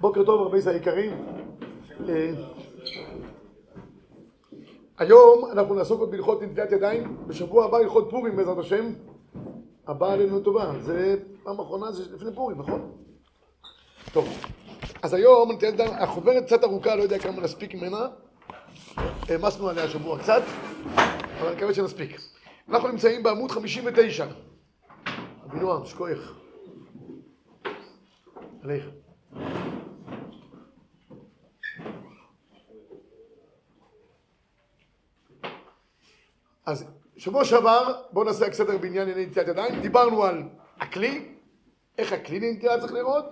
בוקר טוב רבי זה היקרים. אה, היום אנחנו נעסוק עוד בהלכות נטילת ידיים, בשבוע הבא הלכות פורים בעזרת השם. הבא עלינו טובה, זה פעם אחרונה, זה לפני פורים, נכון? טוב, אז היום נטילת ידיים, החוברת קצת ארוכה, לא יודע כמה נספיק ממנה. העמסנו עליה שבוע קצת, אבל אני מקווה שנספיק. אנחנו נמצאים בעמוד 59. אבינועם, שכוייך. עליך. אז שבוע שעבר, בואו נעשה רק סדר בעניין נטילת ידיים. דיברנו על הכלי, איך הכלי לנטילה צריך להיראות,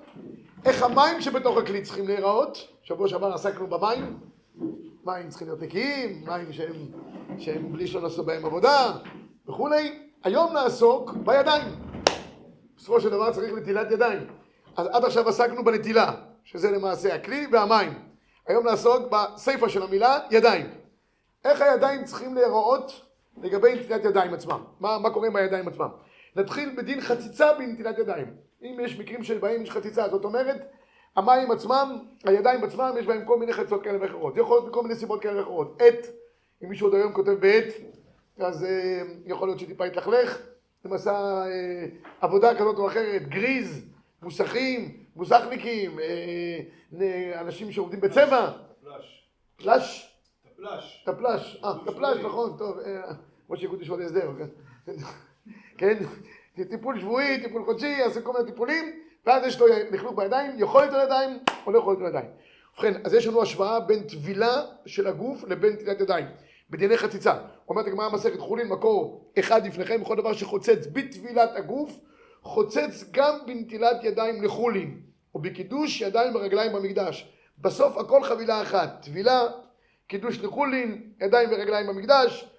איך המים שבתוך הכלי צריכים להיראות. שבוע שעבר עסקנו במים, מים צריכים להיות נקיים, מים שהם, שהם בלי שלא נעשו בהם עבודה וכולי. היום נעסוק בידיים. בסופו של דבר צריך נטילת ידיים. אז עד עכשיו עסקנו בנטילה, שזה למעשה הכלי והמים. היום נעסוק בסיפה של המילה, ידיים. איך הידיים צריכים להיראות לגבי נטילת ידיים עצמם. מה, מה קורה עם הידיים עצמם? נתחיל בדין חציצה בנטילת ידיים. אם יש מקרים שבהם יש חציצה, זאת אומרת, המים עצמם, הידיים עצמם, יש בהם כל מיני חציצות כאלה ואחרות. יכול להיות מכל מיני סיבות כאלה ואחרות. עט, אם מישהו עוד היום כותב בעט, אז אה, יכול להיות שטיפה יתלכלך. אם עשה אה, עבודה כזאת או אחרת, גריז, מוסכים, מוסכניקים, אה, אנשים שעובדים בצבע. פלאש. פלאש? פלאש. טפלש, אה, טפלש, נכון, טוב, משה יקוד ישועות הסדר, כן, כן, טיפול שבועי, טיפול חודשי, יעשה כל מיני טיפולים, ואז יש לו לכלוך בידיים, יכול להיות ידיים או לא יכול להיות ידיים. ובכן, אז יש לנו השוואה בין טבילה של הגוף לבין טבילת ידיים, בדיני חציצה. אומרת הגמרא מסכת חולין, מקור אחד לפניכם, בכל דבר שחוצץ בטבילת הגוף, חוצץ גם בנטילת ידיים לחולין, או בקידוש ידיים ורגליים במקדש. בסוף הכל חבילה אחת, טבילה, קידוש לחולין, ידיים ורגליים במקדש,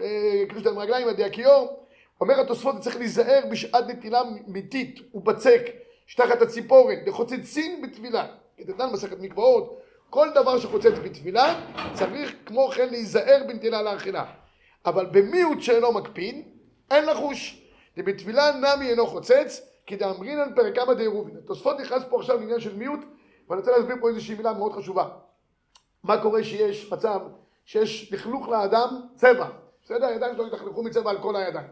אה, קידוש ידיים ורגליים, ידי הכיור. אומר התוספות, צריך להיזהר בשעת נטילה מיתית ובצק, שתחת הציפורן, לחוצצין בטבילה. כתתן מסכת מקוואות, כל דבר שחוצץ בטבילה, צריך כמו כן להיזהר בנטילה לאכילה. אבל במיעוט שאינו מקפיד, אין לחוש. ובטבילה נמי אינו חוצץ, כי דאמרינן פרקמא דעירובין. התוספות נכנס פה עכשיו לעניין של מיעוט, ואני רוצה להסביר פה איזושהי מילה מאוד חשובה. מה קורה שיש מצב שיש לכלוך לאדם צבע, בסדר? הידיים שלו יתכלכו מצבע על כל הידיים.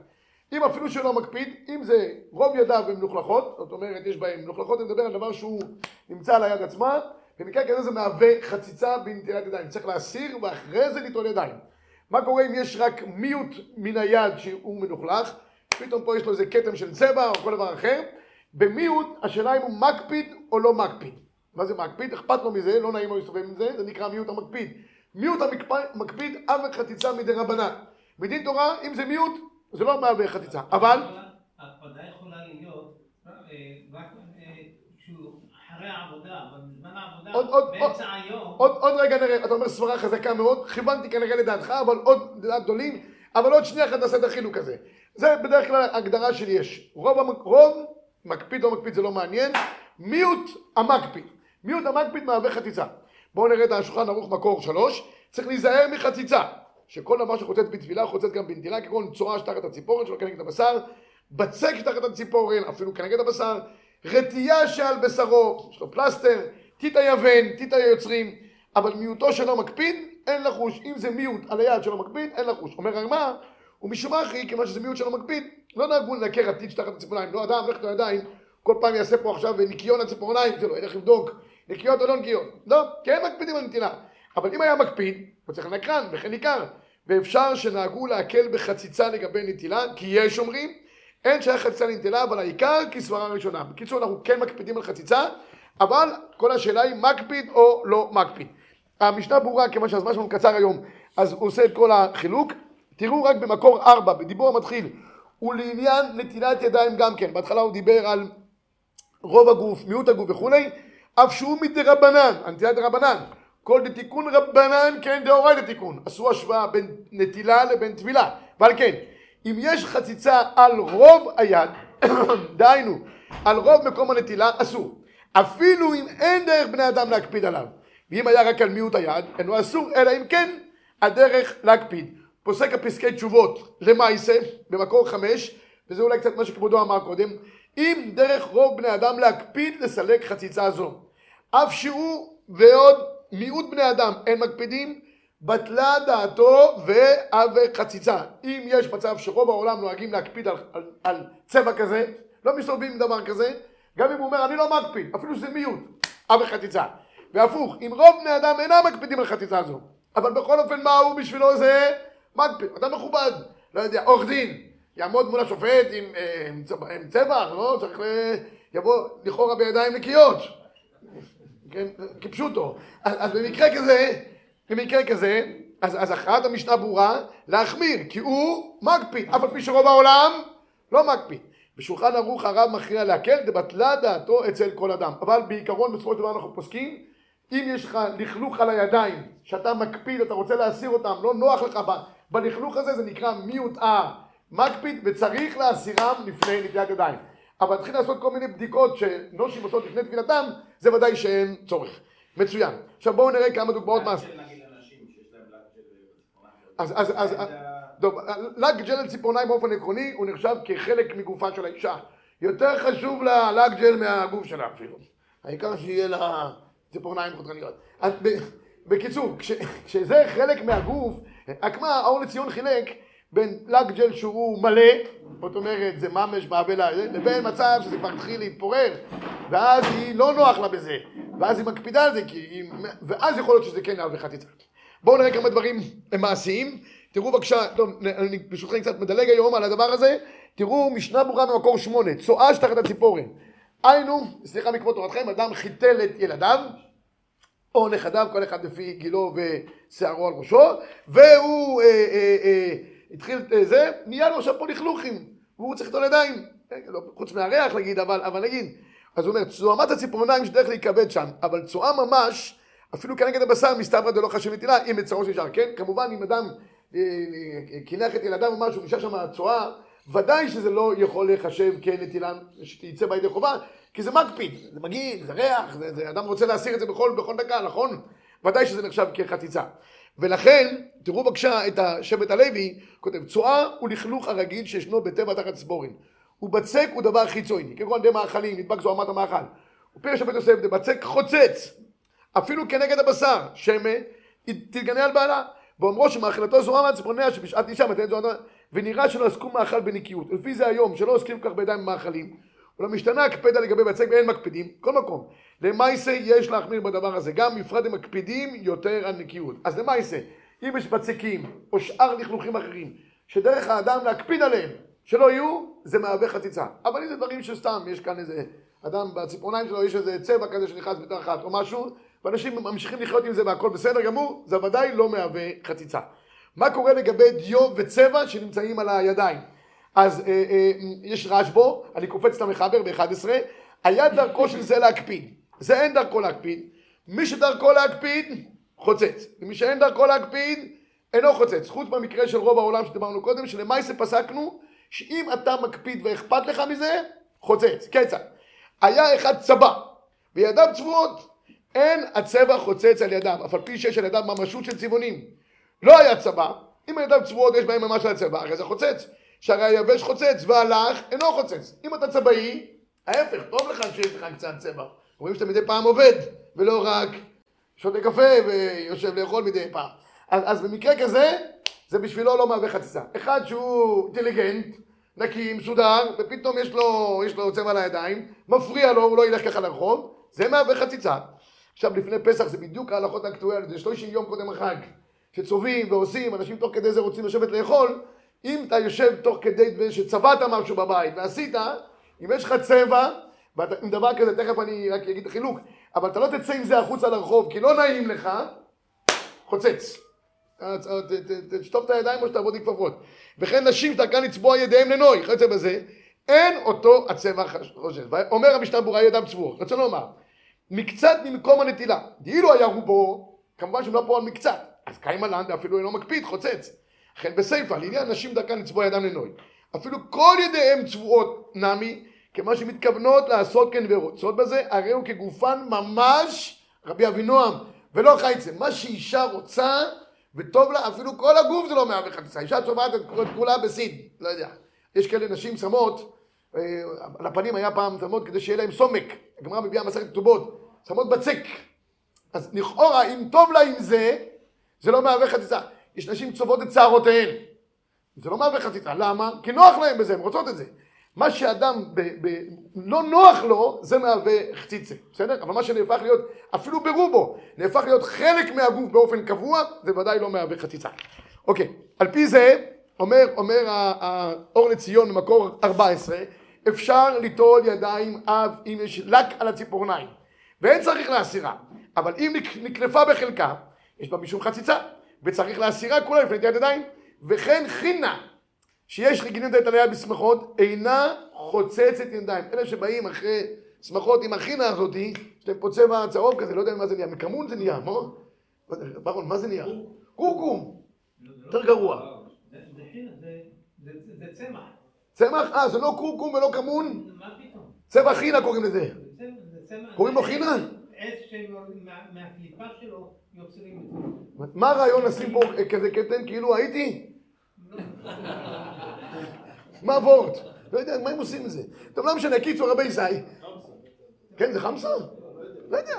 אם אפילו שלא מקפיד, אם זה רוב ידיו הן מלוכלכות, זאת אומרת יש בהן מלוכלכות, אני מדבר על דבר שהוא נמצא על היד עצמה, במקרה כזה זה מהווה חציצה בנטילת ידיים. צריך להסיר ואחרי זה לטעון ידיים. מה קורה אם יש רק מיעוט מן היד שהוא מלוכלך, פתאום פה יש לו איזה כתם של צבע או כל דבר אחר, במיעוט השאלה אם הוא מקפיד או לא מקפיד. מה זה מקפיד? אכפת לו מזה, לא נעים לו להסתובב עם זה, זה נקרא מיעוט המקפיד. מיעוט המקפיד אב חציצה מדי רבנן. בדין תורה, אם זה מיעוט, זה לא מהווה חציצה. אבל... ההקפדה יכולה להיות רק כשהוא אחרי העבודה, בזמן העבודה, באמצע היום. עוד רגע נראה, אתה אומר סברה חזקה מאוד, כיוונתי כנראה לדעתך, אבל עוד לדעת גדולים, אבל עוד שנייה אחת נעשה את החילוק הזה. זה בדרך כלל הגדרה שלי יש. רוב מקפיד או מקפיד זה לא מעניין, מיעוט המקפיד. מיעוט המקפיד מהווה חציצה. בואו נראה את השולחן ערוך מקור שלוש. צריך להיזהר מחציצה. שכל דבר שחוצץ בטבילה חוצץ גם בנטילה, כגון צורה שתחת הציפורן שלו כנגד הבשר, בצק שתחת הציפורן, אפילו כנגד הבשר, רטייה שעל בשרו, יש לו פלסטר, טיט היוון, טיט היוצרים, אבל מיעוטו שלא מקפיד, אין לחוש. אם זה מיעוט על היד שלא מקפיד, אין לחוש. אומר הרמ"א, ומשומחי, כיוון שזה מיעוט שלא מקפיד, לא נהגו לנקר הטיט שתחת הציפורניים. לא אדם, לך את הידיים, כל פעם יעשה פה עכשיו ניקיון הציפורניים, לא, ילך לבדוק נקיות או לא נקיות. לא, כן מקפידים על נטילה. אבל אם היה מקפיד, הוא צריך לנקרן, וכן ניכר. ואפשר שנהגו להקל בחציצה לגבי נטילה, כי יש אומרים, אין שייך חציצה לנטילה, אבל העיקר כסברה ראשונה. בקיצור, אנחנו כן מקפידים על חציצה, אבל כל השאלה היא מקפיד או לא מקפיד. המשנה ברורה, כיוון שהזמן שלנו קצר היום, אז הוא עושה את כל החילוק. תראו רק במקור ארבע, בדיבור המתחיל, ולעניין נטילת ידיים גם כן. בהתחלה הוא דיבר על רוב הגוף, מיעוט הגוף וכולי, אף שהוא מדרבנן, הנטילת דרבנן. כל דתיקון רבנן כן דאורייתא תיקון. עשו השוואה בין נטילה לבין טבילה. ועל כן, אם יש חציצה על רוב היד, דהיינו, על רוב מקום הנטילה, אסור. אפילו אם אין דרך בני אדם להקפיד עליו. ואם היה רק על מיעוט היד, אינו אסור, אלא אם כן הדרך להקפיד. פוסק הפסקי תשובות למעשה, במקור חמש, וזה אולי קצת מה שכבודו אמר קודם, אם דרך רוב בני אדם להקפיד לסלק חציצה זו. אף שהוא ועוד מיעוט בני אדם אין מקפידים, בטלה דעתו ועוול חציצה. אם יש מצב שרוב העולם נוהגים להקפיד על, על, על צבע כזה, לא מסתובבים עם דבר כזה, גם אם הוא אומר אני לא מקפיד, אפילו שזה מיעוט, עוול חציצה. והפוך, אם רוב בני אדם אינם מקפידים על חציצה זו, אבל בכל אופן מה הוא בשבילו זה מקפיד, אדם מכובד, לא יודע, עורך דין, יעמוד מול השופט עם, אה, עם, צבע, עם צבע, לא? צריך ל... יבוא לכאורה בידיים נקיות, כן, כפשוטו. אז, אז במקרה כזה, במקרה כזה, אז, אז הכרעת המשנה ברורה, להחמיר, כי הוא מקפיד, אף על פי שרוב העולם לא מקפיד. בשולחן ערוך הרב מכריע להקל, דבטלה דעתו אצל כל אדם. אבל בעיקרון בסופו של דבר אנחנו פוסקים, אם יש לך לכלוך על הידיים, שאתה מקפיד, אתה רוצה להסיר אותם, לא נוח לך בלכלוך הזה, זה נקרא מיעוט אה, מקפיד וצריך להסירם לפני נטיית ידיים. אבל תתחיל לעשות כל מיני בדיקות שנושים עושות לפני תפילתם, זה ודאי שאין צורך. מצוין. עכשיו בואו נראה כמה דוגמאות מה... אז, אז, אז, טוב, לק ג'ל על ציפורניים באופן עקרוני הוא נחשב כחלק מגופה של האישה. יותר חשוב לה לק ג'ל מהגוף שלה אפילו. העיקר שיהיה לה ציפורניים חודרניות. בקיצור, כשזה חלק מהגוף, רק מה, האור לציון חילק בין לק ג'ל שהוא מלא, זאת אומרת זה ממש מהווה לה, לבין מצב שזה כבר התחיל להתפורר, ואז היא לא נוח לה בזה, ואז היא מקפידה על זה, היא, ואז יכול להיות שזה כן יהווה חציצה. בואו נראה כמה דברים מעשיים. תראו בבקשה, טוב, אני ברשותכם קצת מדלג היום על הדבר הזה, תראו משנה ברורה במקור שמונה, צואה שתחת הציפורן. היינו, סליחה מכבוד תורתכם, אדם חיתל את ילדיו, או נכדיו, כל אחד לפי גילו ושערו על ראשו, והוא אה, אה, אה, התחיל אה, זה, נהיה לו עכשיו פה לכלוכים, והוא צריך לטול ידיים, אה, לא, חוץ מהריח להגיד, אבל, אבל נגיד, אז הוא אומר, צועמת הציפורניים שדרך להיכבד שם, אבל צואה ממש, אפילו כנגד הבשר מסתברא דלא חשב נטילה, אם בצרו שנשאר, כן? כמובן אם אדם אה, קינח את ילדיו או משהו, נשאר שם צואה, ודאי שזה לא יכול להיחשב כנטילה שתצא בידי חובה, כי זה מקפיד, זה מגעיל, זה ריח, זה, זה, אדם רוצה להסיר את זה בכל, בכל דקה, נכון? ודאי שזה נחשב כחציצה. ולכן, תראו בבקשה את השבט הלוי, כותב, צואה הוא לכלוך הרגיל שישנו בטבע תחת סבורין. ובצק הוא דבר חיצוני, כגון די מאכלים, נדבק זוהמת המאכל. ופרש שבט יוסף, דבצק חוצץ, אפילו כנגד הבשר, שמה, תתגנה על בעלה. ואומרו שמאכילתו זוהמה ציפורניה שבשעת אישה מתנת זוהמה, ונראה שלא עסקו מאכל בנקיות. ולפי זה היום, שלא עוסקים כל כך בידיים במאכלים, ולמשתנה הקפדה לגבי בצק ואין מקפידים, כל מקום. למעשה יש להחמיר בדבר הזה, גם בפרט הם מקפידים יותר על נקיות. אז למעשה, אם יש בצקים או שאר לכלוכים אחרים, שדרך האדם להקפיד עליהם, שלא יהיו, זה מהווה חציצה. אבל אם זה דברים שסתם, יש כאן איזה אדם בציפורניים שלו, יש איזה צבע כזה שנכנס בתור אחת או משהו, ואנשים ממשיכים לחיות עם זה והכל בסדר גמור, זה ודאי לא מהווה חציצה. מה קורה לגבי דיו וצבע שנמצאים על הידיים? אז אה, אה, יש רשב"ו, אני קופץ למחבר ב-11, היה דרכו של זה להקפיד, זה אין דרכו להקפיד, מי שדרכו להקפיד, חוצץ, ומי שאין דרכו להקפיד, אינו חוצץ, חוץ במקרה של רוב העולם שדיברנו קודם, שלמעשה פסקנו, שאם אתה מקפיד ואכפת לך מזה, חוצץ, כיצד? היה אחד צבא, וידיו צבועות, אין הצבע חוצץ על ידיו, אף על פי שיש על ידיו ממשות של צבעונים. לא היה צבא, אם הידיו צבועות יש בהם ממש על הצבע, הרי זה חוצץ. שהרי היבש חוצץ והלך אינו חוצץ. אם אתה צבעי, ההפך, טוב לך שיש לך קצת צבע. רואים שאתה מדי פעם עובד, ולא רק שותה קפה ויושב לאכול מדי פעם. אז, אז במקרה כזה, זה בשבילו לא מהווה חציצה. אחד שהוא אינטליגנט, נקי, מסודר, ופתאום יש לו, יש לו צבע על הידיים, מפריע לו, הוא לא ילך ככה לרחוב, זה מהווה חציצה. עכשיו לפני פסח זה בדיוק ההלכות האקטואליות, זה 30 יום קודם החג, שצובעים ועושים, אנשים תוך כדי זה רוצים לשבת לאכול, אם אתה יושב תוך כדי שצבעת משהו בבית ועשית, אם יש לך צבע, עם דבר כזה, תכף אני רק אגיד חילוק, אבל אתה לא תצא עם זה החוצה לרחוב, כי לא נעים לך, חוצץ. תשטוף את הידיים או שתעבוד עם כפפות. וכן נשים שדרכן לצבוע ידיהם לנוי, חצי בזה, אין אותו הצבע חושב. אומר המשנה ברורה ידם צבוע. רוצה לומר, מקצת ממקום הנטילה, דהילו היה רובו, כמובן שהם לא פה על מקצת, אז קיימה לנד אפילו אינו מקפיד, חוצץ. לכן בסיפא, לעניין נשים דרכן לצבוע ידם לנוי. אפילו כל ידיהם צבועות נמי, כמה שמתכוונות לעשות כן ורוצות בזה, הרי הוא כגופן ממש רבי אבינועם, ולא חייצה. מה שאישה רוצה, וטוב לה, אפילו כל הגוף זה לא מהווה חציצה. אישה צובעת את כולה בסיד, לא יודע. יש כאלה נשים שמות, על הפנים היה פעם שמות כדי שיהיה להם סומק. הגמרא מביאה מסכת כתובות, שמות בצק. אז לכאורה, אם טוב לה עם זה, זה לא מהווה חציצה. יש נשים צובעות את שערותיהן. זה לא מהווה חציצה. למה? כי נוח להם בזה, הן רוצות את זה. מה שאדם ב, ב, לא נוח לו, זה מהווה חציצה, בסדר? אבל מה שנהפך להיות, אפילו ברובו, נהפך להיות חלק מהגוף באופן קבוע, זה ודאי לא מהווה חציצה. אוקיי, על פי זה, אומר, אומר האור לציון במקור 14, אפשר ליטול ידיים אב אם יש לק על הציפורניים, ואין צריך להסירה, אבל אם נקלפה בחלקה, יש בה משום חציצה, וצריך להסירה כולה לפני נטיית ידיים, וכן חינה שיש רגילים את עליה בשמחות, אינה חוצצת ידיים. אלה שבאים אחרי שמחות עם החינה הזאתי, יש להם פה צבע צהוב כזה, לא יודע מה זה נהיה, מקמון זה נהיה, מה? ברון, מה זה נהיה? קורקום. יותר גרוע. זה צמח. צמח? אה, זה לא קורקום ולא כמון? מה פתאום? צבע חינה קוראים לזה. קוראים לו חינה? עץ שמהקליפה שלו יוצרים את זה. מה הרעיון לשים פה כזה קטן כאילו הייתי? מה וורט? לא יודע, מה הם עושים עם זה? טוב, לא משנה, קיצור רבי זי. כן, זה חמסה? לא יודע,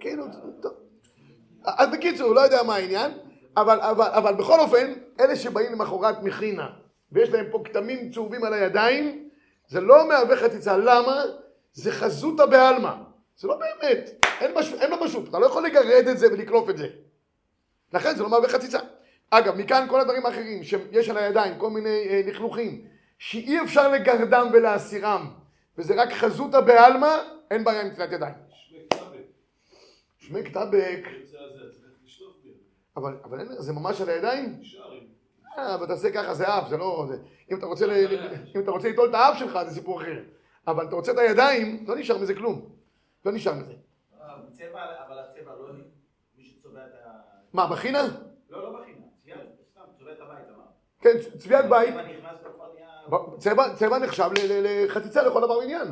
כאילו, טוב. אז בקיצור, לא יודע מה העניין, אבל, בכל אופן, אלה שבאים למחרת מכינה, ויש להם פה כתמים צהובים על הידיים, זה לא מהווה חציצה. למה? זה חזותא בעלמא. זה לא באמת, אין, משהו, אין לו משהו, אתה לא יכול לגרד את זה ולקלוף את זה. לכן זה לא מהווה חציצה. אגב, מכאן כל הדברים האחרים שיש על הידיים, כל מיני אה, לכלוכים, שאי אפשר לגרדם ולהסירם, וזה רק חזותא בעלמא, אין בעיה עם נטילת ידיים. שמק טבק. אבל, אבל אין, זה ממש על הידיים? אה, אבל תעשה ככה, זה אף, זה לא... זה, אם, אתה רוצה ל, אם אתה רוצה לטול את האף שלך, זה סיפור אחר. אבל אתה רוצה את הידיים, לא נשאר מזה כלום. לא נשאר מזה. אבל הצבע לא... מי שצובע את ה... מה, בחינה? לא, לא בחינה. כן, צביעת בית. צבע נחשב לחציצה לכל דבר עניין.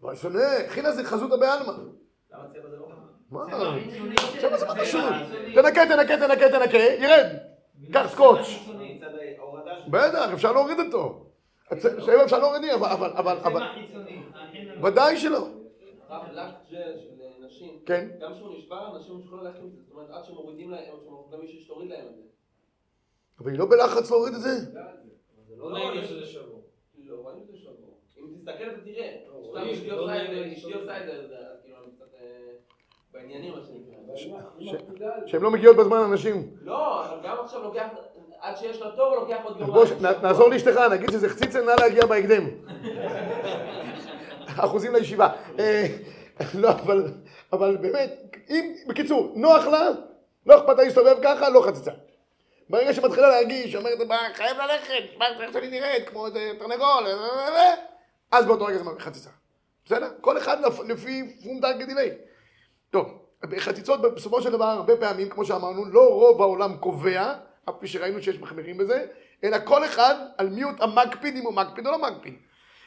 מה שונה? חינה זה חזותא בעלמא. למה צבע זה לא מה? צבע זה מה קשור? תנקה, תנקה, תנקה, תנקה, ירד. קח סקוץ'. בטח, אפשר להוריד אותו. צבע אפשר להוריד, אבל... אבל... ודאי שלא. כן. גם כשהוא נשבר, אנשים יכולים זה. זאת אומרת, עד שמורידים להם, גם מישהו שתוריד להם את זה. אבל היא לא בלחץ להוריד את זה. לא לי שזה שבור. לא, רואים שזה שבור. אם תסתכל אתה תראה. סתם אשתי עושה את זה, אשתי עושה את זה, כאילו אני קצת בעניינים מה שנקרא. שהן לא מגיעות בזמן אנשים. לא, אבל גם עכשיו לוקח, עד שיש לה תור לוקח עוד יומיים. נעזור לאשתך, נגיד שזה חציצה, נא להגיע בהקדם. אחוזים לישיבה. לא, אבל באמת, אם, בקיצור, נוח לה, לא אכפת לה להסתובב ככה, לא חציצה. ברגע שמתחילה להרגיש, אומרת, חייב ללכת, איך שאני נראית, כמו איזה תרנגול, אז באותו רגע זה חציצה. בסדר? כל אחד לפי פום דאג דילי. טוב, בחציצות בסופו של דבר, הרבה פעמים, כמו שאמרנו, לא רוב העולם קובע, אף פי שראינו שיש מחמירים בזה, אלא כל אחד על מיעוט המקפיד, אם הוא מקפיד או לא מקפיד.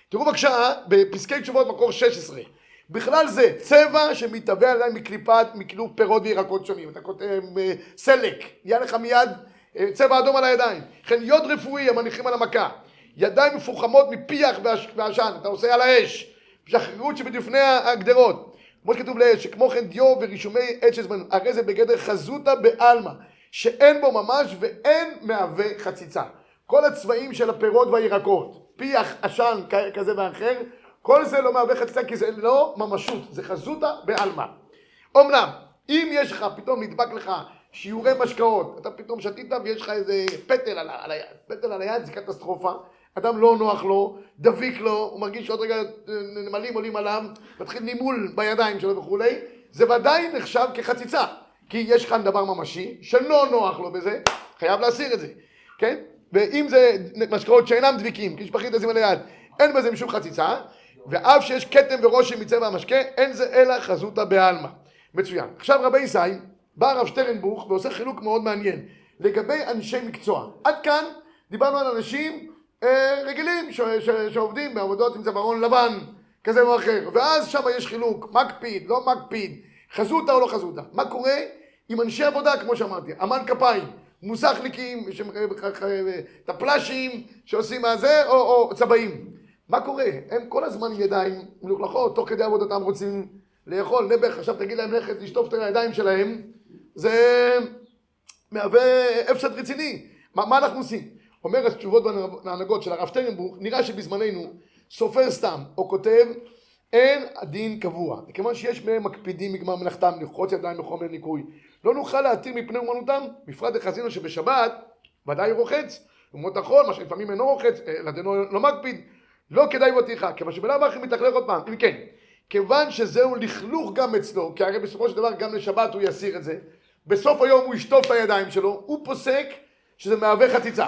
תראו בבקשה, בפסקי תשובות מקור 16. בכלל זה צבע שמתהווה עליי מקליפת, מקלוף פירות וירקות שונים. אתה כותב אה, סלק, נהיה לך מיד אה, צבע אדום על הידיים. וכן יוד רפואי המניחים על המכה. ידיים מפוחמות מפיח ועשן, אתה עושה על האש. שחררות שבדפני הגדרות. כמו שכתוב לאש, שכמו כן דיו ורישומי עץ שזמן, הרי זה בגדר חזותא בעלמא, שאין בו ממש ואין מהווה חציצה. כל הצבעים של הפירות והירקות, פיח, עשן כזה ואחר, כל זה לא מהווה חציצה כי זה לא ממשות, זה חזותא בעלמא. אמנם, אם יש לך, פתאום נדבק לך שיעורי משקאות, אתה פתאום שתית ויש לך איזה פטל על, על היד, פטל על היד זה קטסטרופה, אדם לא נוח לו, דביק לו, הוא מרגיש שעוד רגע נמלים עולים עליו, מתחיל נימול בידיים שלו וכולי, זה ודאי נחשב כחציצה, כי יש כאן דבר ממשי שלא נוח לו בזה, חייב להסיר את זה, כן? ואם זה משקאות שאינם דביקים, כי שפכית לשים על היד, אין בזה משום חציצה, ואף שיש כתם ורושם מצבע המשקה, אין זה אלא חזותא בעלמא. מצוין. עכשיו רבי ישי בא הרב שטרנבוך ועושה חילוק מאוד מעניין לגבי אנשי מקצוע. עד כאן דיברנו על אנשים אה, רגילים ש, ש, שעובדים בעבודות עם צווארון לבן כזה או אחר, ואז שם יש חילוק, מקפיד, לא מקפיד, חזותא או לא חזותא. מה קורה עם אנשי עבודה, כמו שאמרתי, אמן כפיים, מוסכניקים, טפל"שים שעושים מהזה, או, או צבעים. מה קורה? הם כל הזמן ידיים מלוכלכות, תוך כדי עבודתם רוצים לאכול נעבך, עכשיו תגיד להם ללכת לשטוף את הידיים שלהם, זה מהווה הפסד רציני. מה, מה אנחנו עושים? אומר התשובות וההנהגות של הרב שטרנבוך, נראה שבזמננו סופר סתם או כותב אין הדין קבוע. מכיוון שיש מהם מקפידים מגמר מלאכתם לרחוץ ידיים בחומר ניקוי. לא נוכל להתיר מפני אומנותם, בפרט דחזינו שבשבת ודאי רוחץ, במות החול, מה שלפעמים אינו רוחץ, לדנו לא מקפיד, לא כדאי בטיחה, כיוון שבלאו הכי מתלכלך עוד פעם. אם כן, כיוון שזהו לכלוך גם אצלו, כי הרי בסופו של דבר גם לשבת הוא יסיר את זה, בסוף היום הוא ישטוף את הידיים שלו, הוא פוסק שזה מהווה חציצה.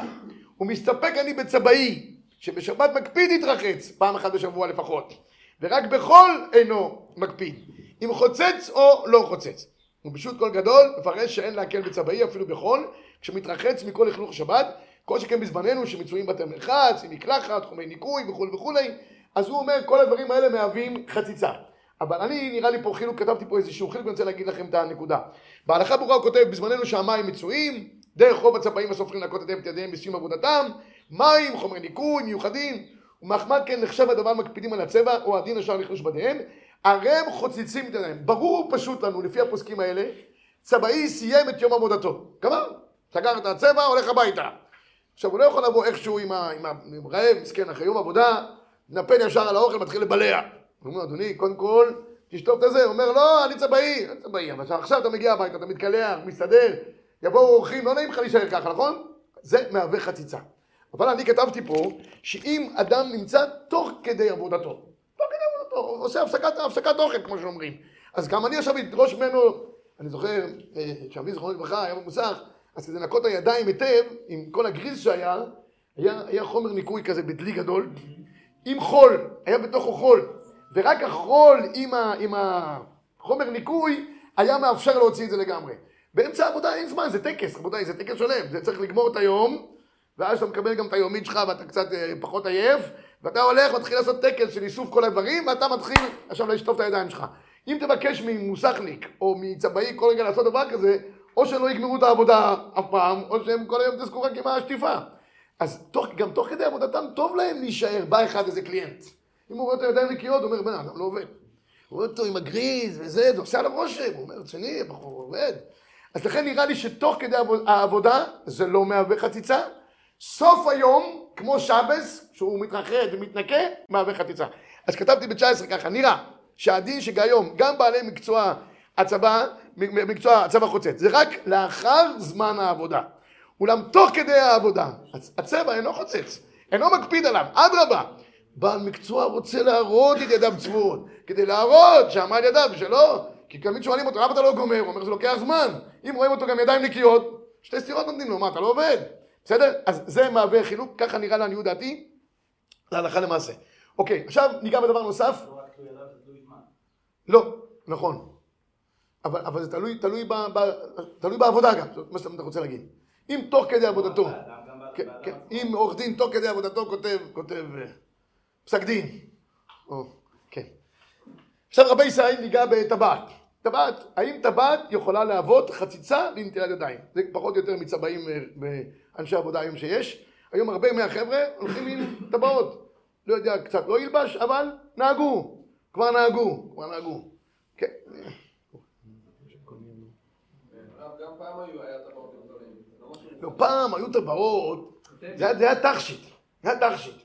הוא מסתפק אני בצבעי, שבשבת מקפיד להתרחץ, פעם אחת בשבוע לפחות, ורק בחול אינו מקפיד, אם חוצץ או לא חוצץ. ובשו"ת כל גדול מפרש שאין להקל בצבעי אפילו בחול, כשמתרחץ מכל לכלוך שבת, כל שכן בזמננו שמצויים בתי מרחץ, עם מקלחת, חומי ניקוי וכולי וכולי, אז הוא אומר כל הדברים האלה מהווים חציצה. אבל אני נראה לי פה חילוק, כתבתי פה איזשהו חילוק, אני רוצה להגיד לכם את הנקודה. בהלכה ברורה הוא כותב בזמננו שהמים מצויים, דרך רוב הצבעים הסופרים לנקות היטב את ידיהם בסיום עבודתם, מים, חומרי ניקוי, מיוחדים, ומחמד כן נחשב הדבר מקפידים על הצבע, או הדין אשר לכלוש בדיהם, הרי הם חוצצים את ידיהם. ברור פשוט לנו, לפי הפוסקים האלה, צבעי סיים את יום עבודתו. גמר, סגר את הצבע, הולך הביתה. עכשיו, הוא לא יכול לבוא איכשהו עם, ה, עם, ה, עם רעב, מסכן, אחרי יום עבודה, נפל ישר על האוכל, מתחיל לבלע. הוא אומר, אדוני, קודם כל, תשטוף את הזה. הוא אומר, לא, אני צבעי, צבעי, אבל עכשיו אתה מגיע הביתה, אתה מתקלח, מסתדר, יבואו אורחים, לא נעים לך להישאר ככה, נכון? זה מהווה חציצה. אבל אני כתבתי פה, שאם אדם נמצא תוך כדי עבודתו, תוך כדי עבודתו, עושה הפסקת, הפסקת אוכל, כמו שאומרים. אז גם אני עכשיו אדרוש ממנו, אני זוכר, שאבי זכרונו לברכה היה במוסך, אז כדי לנקות הידיים היטב, עם כל הגריז שהיה, היה, היה חומר ניקוי כזה בדלי גדול, עם חול, היה בתוכו חול, ורק החול עם, ה, עם החומר ניקוי היה מאפשר להוציא את זה לגמרי. באמצע העבודה אין זמן, זה טקס, רבותיי, זה טקס שלם, זה צריך לגמור את היום, ואז אתה מקבל גם את היומית שלך ואתה קצת אה, פחות עייף, ואתה הולך, מתחיל לעשות טקס של איסוף כל הדברים, ואתה מתחיל עכשיו לשטוף את הידיים שלך. אם תבקש ממוסכניק או מצבעי כל רגע לעשות דבר כזה, או שלא יגמרו את העבודה אף פעם, או שהם כל היום יתעסקו רק עם השטיפה. אז תוך, גם תוך כדי עבודתם טוב להם להישאר, בא אחד איזה קליינט. אם הוא רואה את הידיים נקיות, הוא אומר, בן אדם לא עובד. הוא רואה אותו עם הגריז וזה, זה עושה עליו רושם, הוא אומר, רציני, הבחור עובד. אז לכן נראה לי שתוך כדי העבודה, זה לא מהווה חציצה. סוף היום, כמו שבס, שהוא מתרחד ומתנקה, מהווה חציצה. אז כתבתי ב-19 ככה, נראה שהדין שכיום, גם בעלי מקצוע הצבא, מקצוע הצבא חוצץ, זה רק לאחר זמן העבודה. אולם תוך כדי העבודה, הצבע אינו חוצץ, אינו מקפיד עליו, אדרבה. בעל מקצוע רוצה להראות את ידיו צבועות, כדי להראות שעמד ידיו ושלא, כי תמיד שואלים אותו, למה אתה לא גומר? הוא אומר, זה לוקח זמן. אם רואים אותו גם ידיים נקיות, שתי סטירות נותנים לו, מה, אתה לא עובד? בסדר? אז זה מהווה חילוק, ככה נראה לעניות דעתי, להלכה למעשה. אוקיי, עכשיו ניגע בדבר נוסף. לא. לא, נכון. אבל, אבל זה תלוי, תלוי, ב, ב, תלוי בעבודה גם, מה שאתה רוצה להגיד. אם תוך כדי עבודתו, כן, כן. אם עורך דין תוך כדי עבודתו כותב, כותב אה, פסק דין, או, כן. עכשיו רבי ישראל ניגע בטבעת. טבעת, האם טבעת יכולה להוות חציצה לנטילת ידיים? זה פחות או יותר מצבעים אה, באנשי עבודה היום שיש. היום הרבה מהחבר'ה הולכים עם טבעות. לא יודע, קצת לא ילבש, אבל נהגו. כבר נהגו, כבר נהגו. כן. לא. לא, פעם היו טבעות, היה- זה היה תכשיט, זה היה תכשיט.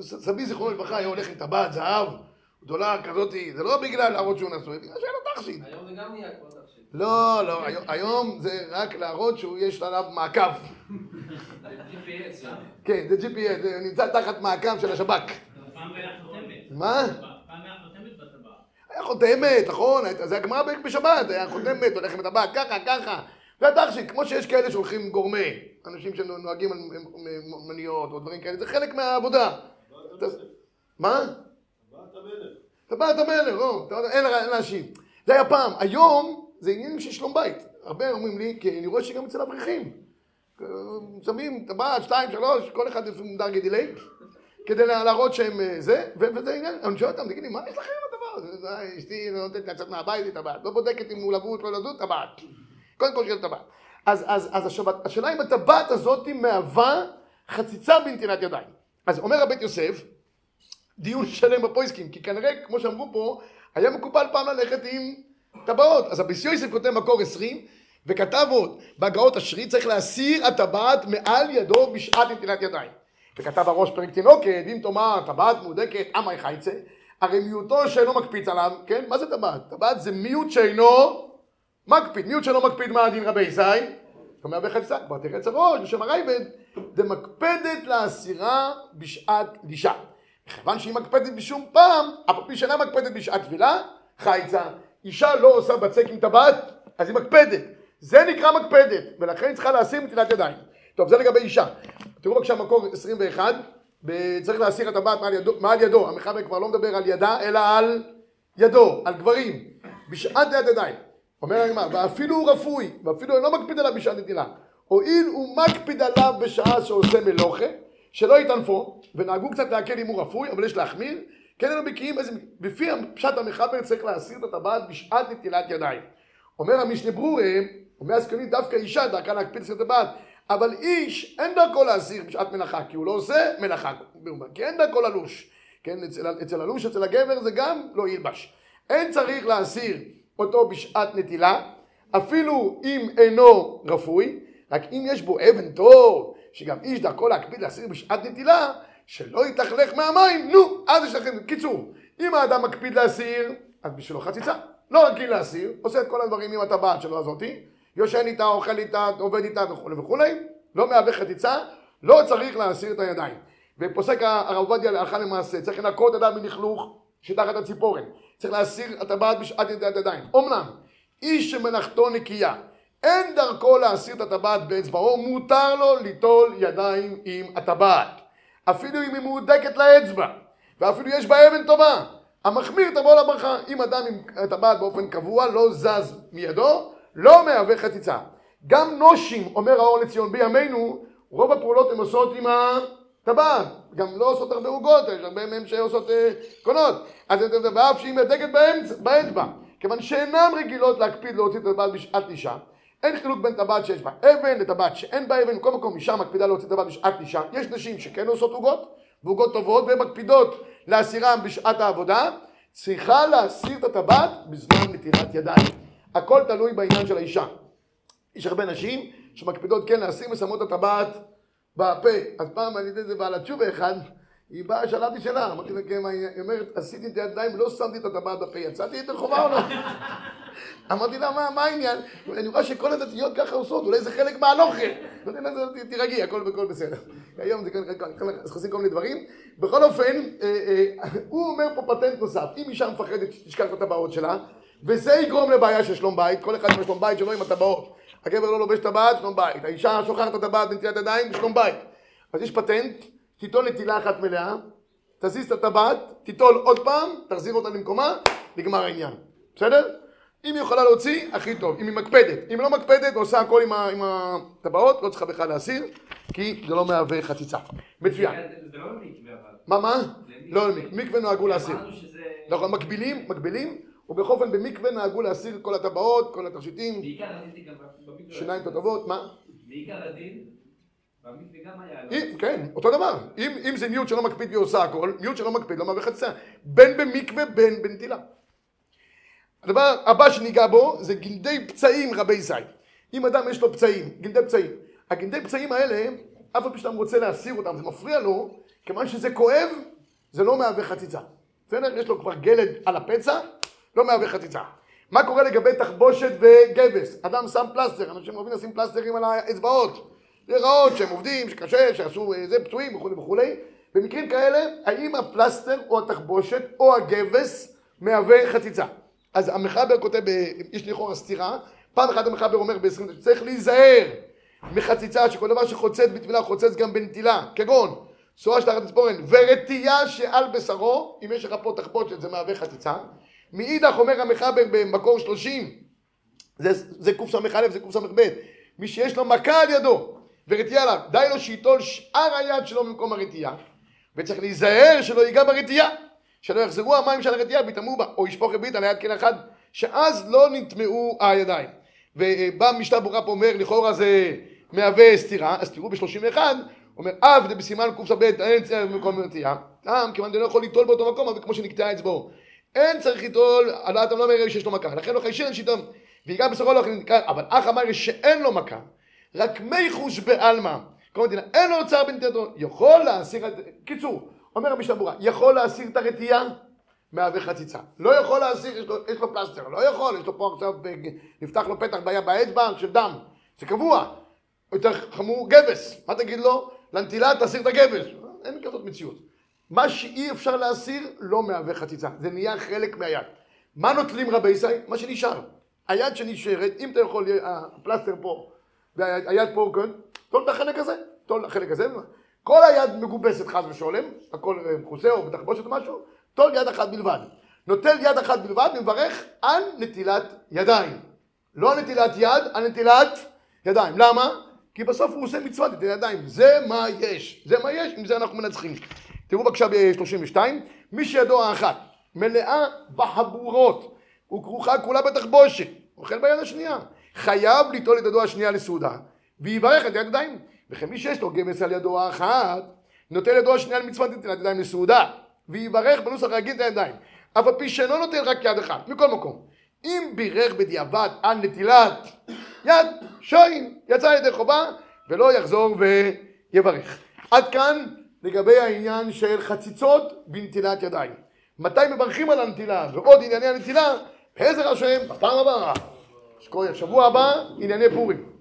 סבי זיכרונו לברכה היה הולך עם טבעת זהב, גדולה כזאתי, זה לא בגלל להראות שהוא נשוי, בגלל שהיה לו תכשיט. היום זה גם נהיה כמו תכשיט. לא, לא, היום- זה רק להראות שהוא יש עליו מעקב. GPS? כן, זה GPS, זה נמצא תחת מעקב של השב"כ. פעם היה חותמת. מה? פעם היה חותמת בטבעת. היה חותמת, נכון, זה הגמרא בשבת, היה חותמת, הולך עם הטבעת, ככה, ככה. זה התכשיט, כמו שיש כאלה שהולכים גורמי, אנשים שנוהגים על מוניות או דברים כאלה, זה חלק מהעבודה. מה? טבעת המלך, לא, אתה יודע, אין להשיב. זה היה פעם, היום זה עניינים של שלום בית. הרבה אומרים לי, כי אני רואה שגם אצל אברכים. שמים טבעת, שתיים, שלוש, כל אחד לפי מדרגה דיליי, כדי לה- להראות שהם אה, זה, וזה עניין, אני שואל אותם, תגידי, מה יש לכם עם הדבר הזה? זה- אשתי לא נותנת לי לצאת מהבית, היא טבעת. לא בודקת אם הוא לבוט, לא לבוט, טבעת. קודם כל של טבעת. אז, אז, אז השבת, השאלה אם הטבעת הזאת מהווה חציצה בנטילת ידיים. אז אומר הבית יוסף, דיון שלם בפויסקים, כי כנראה, כמו שאמרו פה, היה מקובל פעם ללכת עם טבעות. אז הביס יוסף כותב מקור עשרים, וכתב עוד, בהגאות השרי צריך להסיר הטבעת מעל ידו בשעת נטילת ידיים. וכתב הראש פרק תינוקת, אם תאמר טבעת מהודקת, עמי חייצה, הרי מיעוטו שאינו מקפיץ עליו, כן? מה זה טבעת? טבעת זה מיעוט שאינו מקפיד. מיעוט שאינו מקפיד מה הדין רבי זי? אומר בחצה, כבר תראה אצל ראש, בשם הרייבד, דמקפדת לאסירה בשעת דישה. מכיוון שהיא מקפדת בשום פעם, אף פי שאינה מקפדת בשעת טבילה, חייצה. אישה לא עושה בצק עם טבעת, אז היא מקפדת. זה נקרא מקפדת, ולכן היא צריכה להסיר מטילת ידיים. טוב, זה לגבי אישה. תראו בבקשה מקור 21, צריך להסיר את הטבעת מעל מעל ידו. המחבר כבר לא מדבר על ידה, אלא על ידו, על גברים. בשעת יד ידיים. אומר הגמרא, ואפילו הוא רפוי, ואפילו אינו מקפיד עליו בשעת נטילה. הואיל הוא מקפיד עליו בשעה שעושה מלוכה, שלא יטנפו, ונהגו קצת להקל אם הוא רפוי, אבל יש להחמיר, כן היינו בקיאים בפי פשט המחבר צריך להסיר את הטבעת בשעת נטילת ידיים. אומר המשנה ברורה, אומר הסכמית דווקא אישה דרכה להקפיד את הטבעת, אבל איש אין דרכו להסיר בשעת מלאכה, כי הוא לא עושה מלאכה, כי אין דרכו ללוש. כן, אצל, אצל הלוש, אצל הגבר זה גם לא ילבש. אין צריך להסיר אותו בשעת נטילה, אפילו אם אינו רפוי, רק אם יש בו אבן טוב, שגם איש דרכו להקפיד להסיר בשעת נטילה, שלא יתלכלך מהמים, נו, אז יש לכם, קיצור, אם האדם מקפיד להסיר, אז בשבילו חציצה. לא רגיל להסיר, עושה את כל הדברים עם הטבעת שלו הזאתי, יושן איתה, אוכל איתה, עובד איתה וכולי וכולי, לא מהווה חציצה, לא צריך להסיר את הידיים. ופוסק הרב עובדיה להלכה למעשה, צריך לנקות אדם מלכלוך שתחת הציפורן, צריך להסיר הטבעת בשעת ידי הידיים. אמנם, איש שמלאכתו נקייה, אין דרכו להסיר את הטבעת באצבעו, מותר לו ליטול ידיים עם הטבעת. אפילו אם היא מהודקת לאצבע, ואפילו יש בה אבן טובה. המחמיר תבוא לברכה. אם אדם עם הטבעת באופן קבוע לא זז מידו, לא מהווה חציצה. גם נושים, אומר האור לציון בימינו, רוב הפעולות הן עושות עם הטבעת. גם לא עושות הרבה עוגות, יש הרבה מהן שעושות אה, קונות. אז ואף שהיא מהדקת באצבע. כיוון שאינן רגילות להקפיד להוציא את הטבעת בשעת אישה, אין חילוק בין טבעת שיש בה אבן לטבעת שאין בה אבן, בכל מקום אישה מקפידה להוציא טבעת בשעת אישה. יש נשים שכן עושות עוגות, ועוגות טובות, והן מקפידות להסירם בשעת העבודה, צריכה להסיר את הטבעת בזמן נטילת ידיים. הכל תלוי בעניין של האישה. יש הרבה נשים שמקפידות כן להסיר ושמות את הטבעת בפה. אז פעם אני יודע את זה בעל התשובה אחד, היא באה, שאלה שאלה, אמרתי לה, כן, היא אומרת, עשיתי את הידיים, לא שמתי את הטבעת בפה, יצאתי ידי חובה או לא? אמרתי לה, מה, העניין? אני רואה שכל הדתיות ככה עושות, אולי זה חלק מהלוכה. אמרתי לה, תירגעי, הכל בסדר. היום זה נכנסים כל מיני דברים. בכל אופן, הוא אומר פה פטנט נוסף, אם אישה מפחדת שתשכח את הטבעות שלה, וזה יגרום לבעיה של שלום בית, כל אחד עם שלום בית שלו עם הטבעות. הגבר לא לובש טבעת, שלום בית. האישה שוכחת את הטבעת בנטילת ידיים, שלום בית. אז יש פטנט, תיטול נטילה אחת מלאה, תזיז את הטבעת, תיטול עוד פעם, תחזיר אותה למקומה, נגמר העניין. בסדר? אם היא יכולה להוציא, הכי טוב. אם היא מקפדת. אם לא מקפדת, עושה הכל עם, עם הטבעות, לא צריכה בכלל להסיר, כי זה לא מהווה חציצה. מצוין. זה לא מקווה אבל. מה, מה? לא מקווה. מקווה נהגו להסיר. נכון, מקבילים, מקבילים, ובכל אופן במקווה נהגו להסיר כל הטבעות, כל התכשיטים, בעיקר במקווה. שיניים תותבות, מה? בעיקר הדין, כן, אותו דבר. אם, אם זה מיעוט שלא מקפיד והיא עושה הכל, מיעוט שלא מקפיד לא מהווה חציצה. בין במקווה בין בנטילה. הדבר הבא שניגע בו זה גלדי פצעים רבי זי. אם אדם יש לו פצעים, גלדי פצעים. הגלדי פצעים האלה, אף על פי שאדם רוצה להסיר אותם, זה מפריע לו, כיוון שזה כואב, זה לא מהווה חציצה. בסדר? יש לו כבר גלד על הפצע, לא מהווה חציצה. מה קורה לגבי תחבושת וגבס? אדם שם פלסטר, אנשים אוהבים לשים פלסטרים על האצבעות. להיראות שהם עובדים, שקשה, שעשו איזה פצועים וכולי וכולי. במקרים כאלה, האם הפלסטר או התחבושת או הגבס מהווה חציצה? אז המחבר כותב, יש לכאורה סתירה, פעם אחת המחבר אומר ב-20, צריך להיזהר מחציצה שכל דבר שחוצץ בטבילה חוצץ גם בנטילה, כגון צורה שתחת הציפורן ורטייה שעל בשרו, אם יש לך פה תחבושת זה מהווה חציצה. מאידך אומר המחבר במקור שלושים, זה, זה קס"א זה קס"ב, מי שיש לו מכה על ידו ורטייה עליו, די לו שייטול שאר היד שלו במקום הרטייה, וצריך להיזהר שלא ייגע ברטייה. שלא יחזרו המים של הרתיעה ויטמאו בה, או ישפוך הביט על היד כן אחד, שאז לא נטמעו הידיים. ובא משנה ברורה פה אומר, לכאורה זה מהווה סתירה, אז תראו ב-31, אומר, אב דבסימן קס"ב, אין צריך במקום נטייה, טעם, כיוון דלא יכול ליטול באותו מקום, אבל כמו שנקטעה אצבעו. אין צריך ליטול, על דעתם לא אומר שיש לו מכה, לכן לא חיישן שיטום, וגם בסופו לא יכול אבל אח אמר שאין לו מכה, רק מיחוש בעלמא, כמו מדינה, אין אוצר בנתיתו, יכול להסיר, את- קיצור, אומר המשנה ברורה, יכול להסיר את הרתיעה מהווה חציצה. לא יכול להסיר, יש לו, יש לו פלסטר, לא יכול, יש לו פה עכשיו, אה, נפתח לו פתח בעיה באצבע של דם, זה קבוע. יותר חמור, גבס, מה תגיד לו? לנטילה תסיר את הגבס. אין כזאת מציאות. מה שאי אפשר להסיר לא מהווה חציצה, זה נהיה חלק מהיד. מה נוטלים רבי ישראל? מה שנשאר. היד שנשארת, אם אתה יכול, הפלסטר פה, והיד פה, כן, טול את החלק הזה, טול את החלק הזה, כל היד מגובסת חס ושולם, הכל אה, מכוסה או בתחבושת או משהו, טול יד אחת בלבד. נוטל יד אחת בלבד ומברך על נטילת ידיים. לא נטילת יד, על נטילת ידיים. למה? כי בסוף הוא עושה מצוות נטילת ידיים. זה מה יש. זה מה יש, עם זה אנחנו מנצחים. תראו בבקשה ב-32, מי שידו האחת מלאה בחבורות וכרוכה כולה בתחבושת, אוכל ביד השנייה, חייב ליטול את ידו השנייה לסעודה, ויברך את יד ידיים. וכן מי שיש לו גמס על ידו האחת, נוטל ידו השנייה למצוות נטילת ידיים לסעודה, ויברך בנוסח רגיל את הידיים, אף על פי שאינו נוטל רק יד אחת, מכל מקום. אם בירך בדיעבד על נטילת יד, שוין, יצא ידי חובה, ולא יחזור ויברך. עד כאן לגבי העניין של חציצות בנטילת ידיים. מתי מברכים על הנטילה ועוד ענייני הנטילה, בעזר השם, בפעם הבאה. שקורא, שבוע הבא, ענייני פורים.